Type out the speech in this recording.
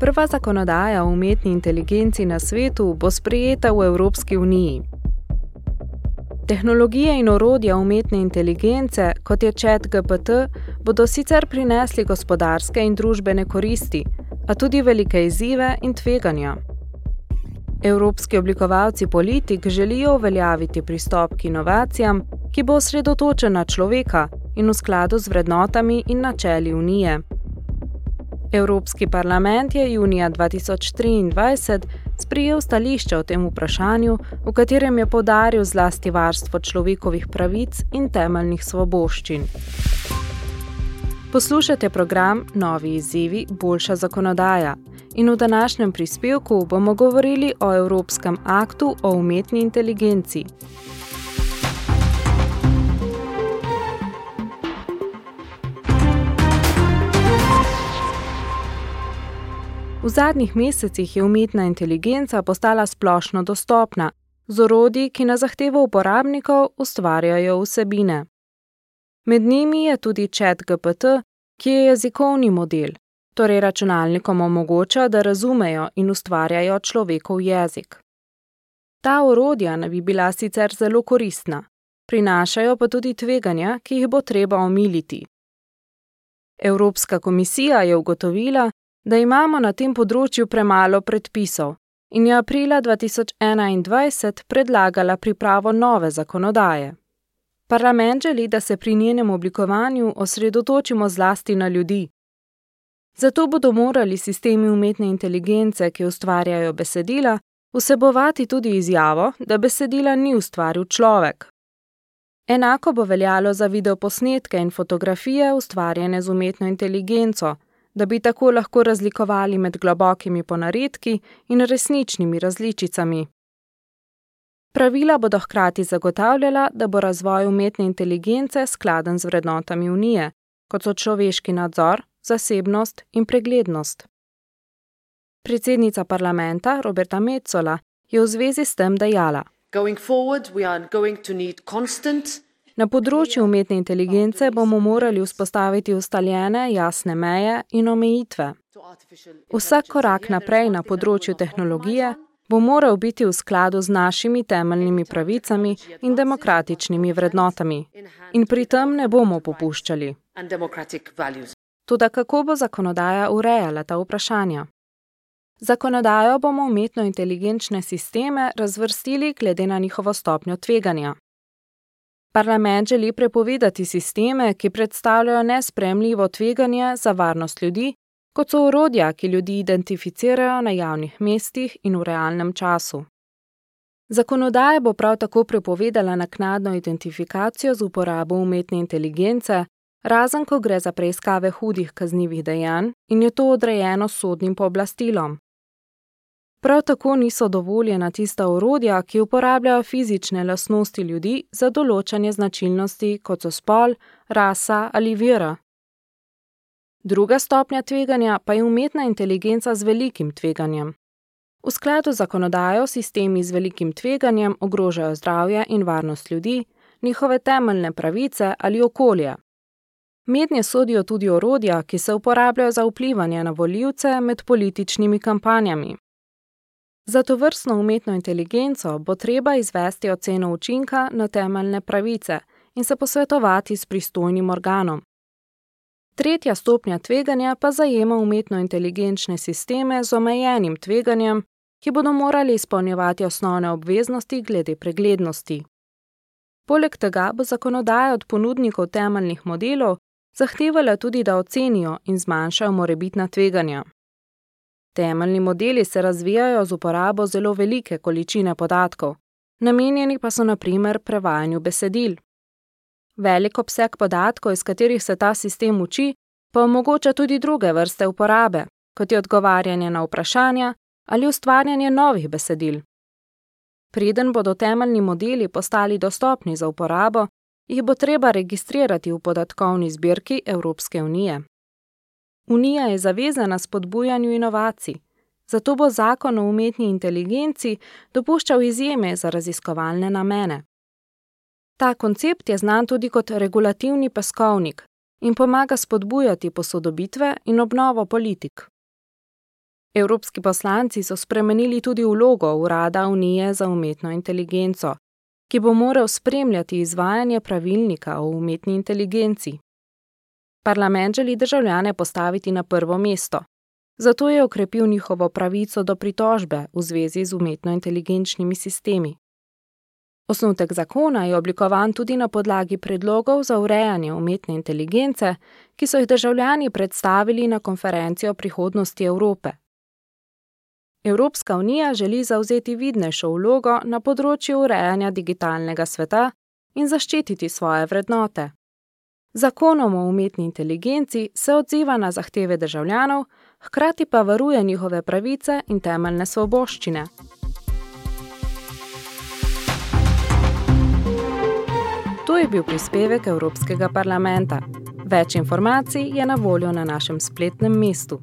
Prva zakonodaja o umetni inteligenci na svetu bo sprejeta v Evropski uniji. Tehnologije in orodja umetne inteligence, kot je chat GPT, bodo sicer prinesli gospodarske in družbene koristi, a tudi velike izzive in tveganja. Evropski oblikovalci politik želijo uveljaviti pristop k inovacijam, ki bo osredotočen na človeka in v skladu z vrednotami in načeli Unije. Evropski parlament je junija 2023 sprijel stališče o tem vprašanju, v katerem je podaril zlasti varstvo človekovih pravic in temeljnih svoboščin. Poslušate program Novi izzivi, boljša zakonodaja. In v današnjem prispevku bomo govorili o Evropskem aktu o umetni inteligenci. V zadnjih mesecih je umetna inteligenca postala splošno dostopna, z orodji, ki na zahtevo uporabnikov ustvarjajo vsebine. Med njimi je tudi chat GPT, ki je jezikovni model, torej računalnikom omogoča, da razumejo in ustvarjajo človekov jezik. Ta orodja naj bi bila sicer zelo koristna, prinašajo pa tudi tveganja, ki jih bo treba omiliti. Evropska komisija je ugotovila, da imamo na tem področju premalo predpisov in je aprila 2021 predlagala pripravo nove zakonodaje. Parlament želi, da se pri njenem oblikovanju osredotočimo zlasti na ljudi. Zato bodo morali sistemi umetne inteligence, ki ustvarjajo besedila, vsebovati tudi izjavo, da besedila ni ustvaril človek. Enako bo veljalo za videoposnetke in fotografije ustvarjene z umetno inteligenco, da bi tako lahko razlikovali med globokimi ponaredki in resničnimi različicami. Pravila bodo hkrati zagotavljala, da bo razvoj umetne inteligence skladen z vrednotami Unije, kot so človeški nadzor, zasebnost in preglednost. Predsednica parlamenta Roberta Metzola je v zvezi s tem dejala: Na področju umetne inteligence bomo morali vzpostaviti ustaljene, jasne meje in omejitve. Vsak korak naprej na področju tehnologije bo moral biti v skladu z našimi temeljnimi pravicami in demokratičnimi vrednotami. In pri tem ne bomo popuščali. Tudi kako bo zakonodaja urejala ta vprašanja? Zakonodajo bomo umetno inteligenčne sisteme razvrstili glede na njihovo stopnjo tveganja. Parlament želi prepovedati sisteme, ki predstavljajo nespremljivo tveganje za varnost ljudi kot so urodja, ki ljudi identificirajo na javnih mestih in v realnem času. Zakonodaja bo prav tako prepovedala naknadno identifikacijo z uporabo umetne inteligence, razen ko gre za preiskave hudih kaznjivih dejanj in je to odrejeno sodnim pooblastilom. Prav tako niso dovoljena tista urodja, ki uporabljajo fizične lastnosti ljudi za določanje značilnosti, kot so spol, rasa ali vera. Druga stopnja tveganja pa je umetna inteligenca z velikim tveganjem. V skladu z zakonodajo sistemi z velikim tveganjem ogrožajo zdravje in varnost ljudi, njihove temeljne pravice ali okolje. Mednje sodijo tudi orodja, ki se uporabljajo za vplivanje na voljivce med političnimi kampanjami. Za to vrstno umetno inteligenco bo treba izvesti oceno učinka na temeljne pravice in se posvetovati s pristojnim organom, Tretja stopnja tveganja pa zajema umetno inteligenčne sisteme z omejenim tveganjem, ki bodo morali izpolnjevati osnovne obveznosti glede preglednosti. Poleg tega bo zakonodaja od ponudnikov temeljnih modelov zahtevala tudi, da ocenijo in zmanjšajo morebitna tveganja. Temeljni modeli se razvijajo z uporabo zelo velike količine podatkov, namenjeni pa so naprimer prevajanju besedil. Velik obseg podatkov, iz katerih se ta sistem uči, pa omogoča tudi druge vrste uporabe, kot je odgovarjanje na vprašanja ali ustvarjanje novih besedil. Preden bodo temeljni modeli postali dostopni za uporabo, jih bo treba registrirati v podatkovni zbirki Evropske unije. Unija je zavezana spodbujanju inovacij, zato bo zakon o umetni inteligenci dopuščal izjeme za raziskovalne namene. Ta koncept je znan tudi kot regulativni peskovnik in pomaga spodbujati posodobitve in obnovo politik. Evropski poslanci so spremenili tudi vlogo Urada Unije za umetno inteligenco, ki bo moral spremljati izvajanje pravilnika o umetni inteligenci. Parlament želi državljane postaviti na prvo mesto, zato je okrepil njihovo pravico do pritožbe v zvezi z umetno inteligenčnimi sistemi. Osnutek zakona je oblikovan tudi na podlagi predlogov za urejanje umetne inteligence, ki so jih državljani predstavili na konferenci o prihodnosti Evrope. Evropska unija želi zauzeti vidnejšo vlogo na področju urejanja digitalnega sveta in zaščititi svoje vrednote. Zakonom o umetni inteligenci se odziva na zahteve državljanov, hkrati pa varuje njihove pravice in temeljne svoboščine. To je bil prispevek Evropskega parlamenta. Več informacij je na voljo na našem spletnem mestu.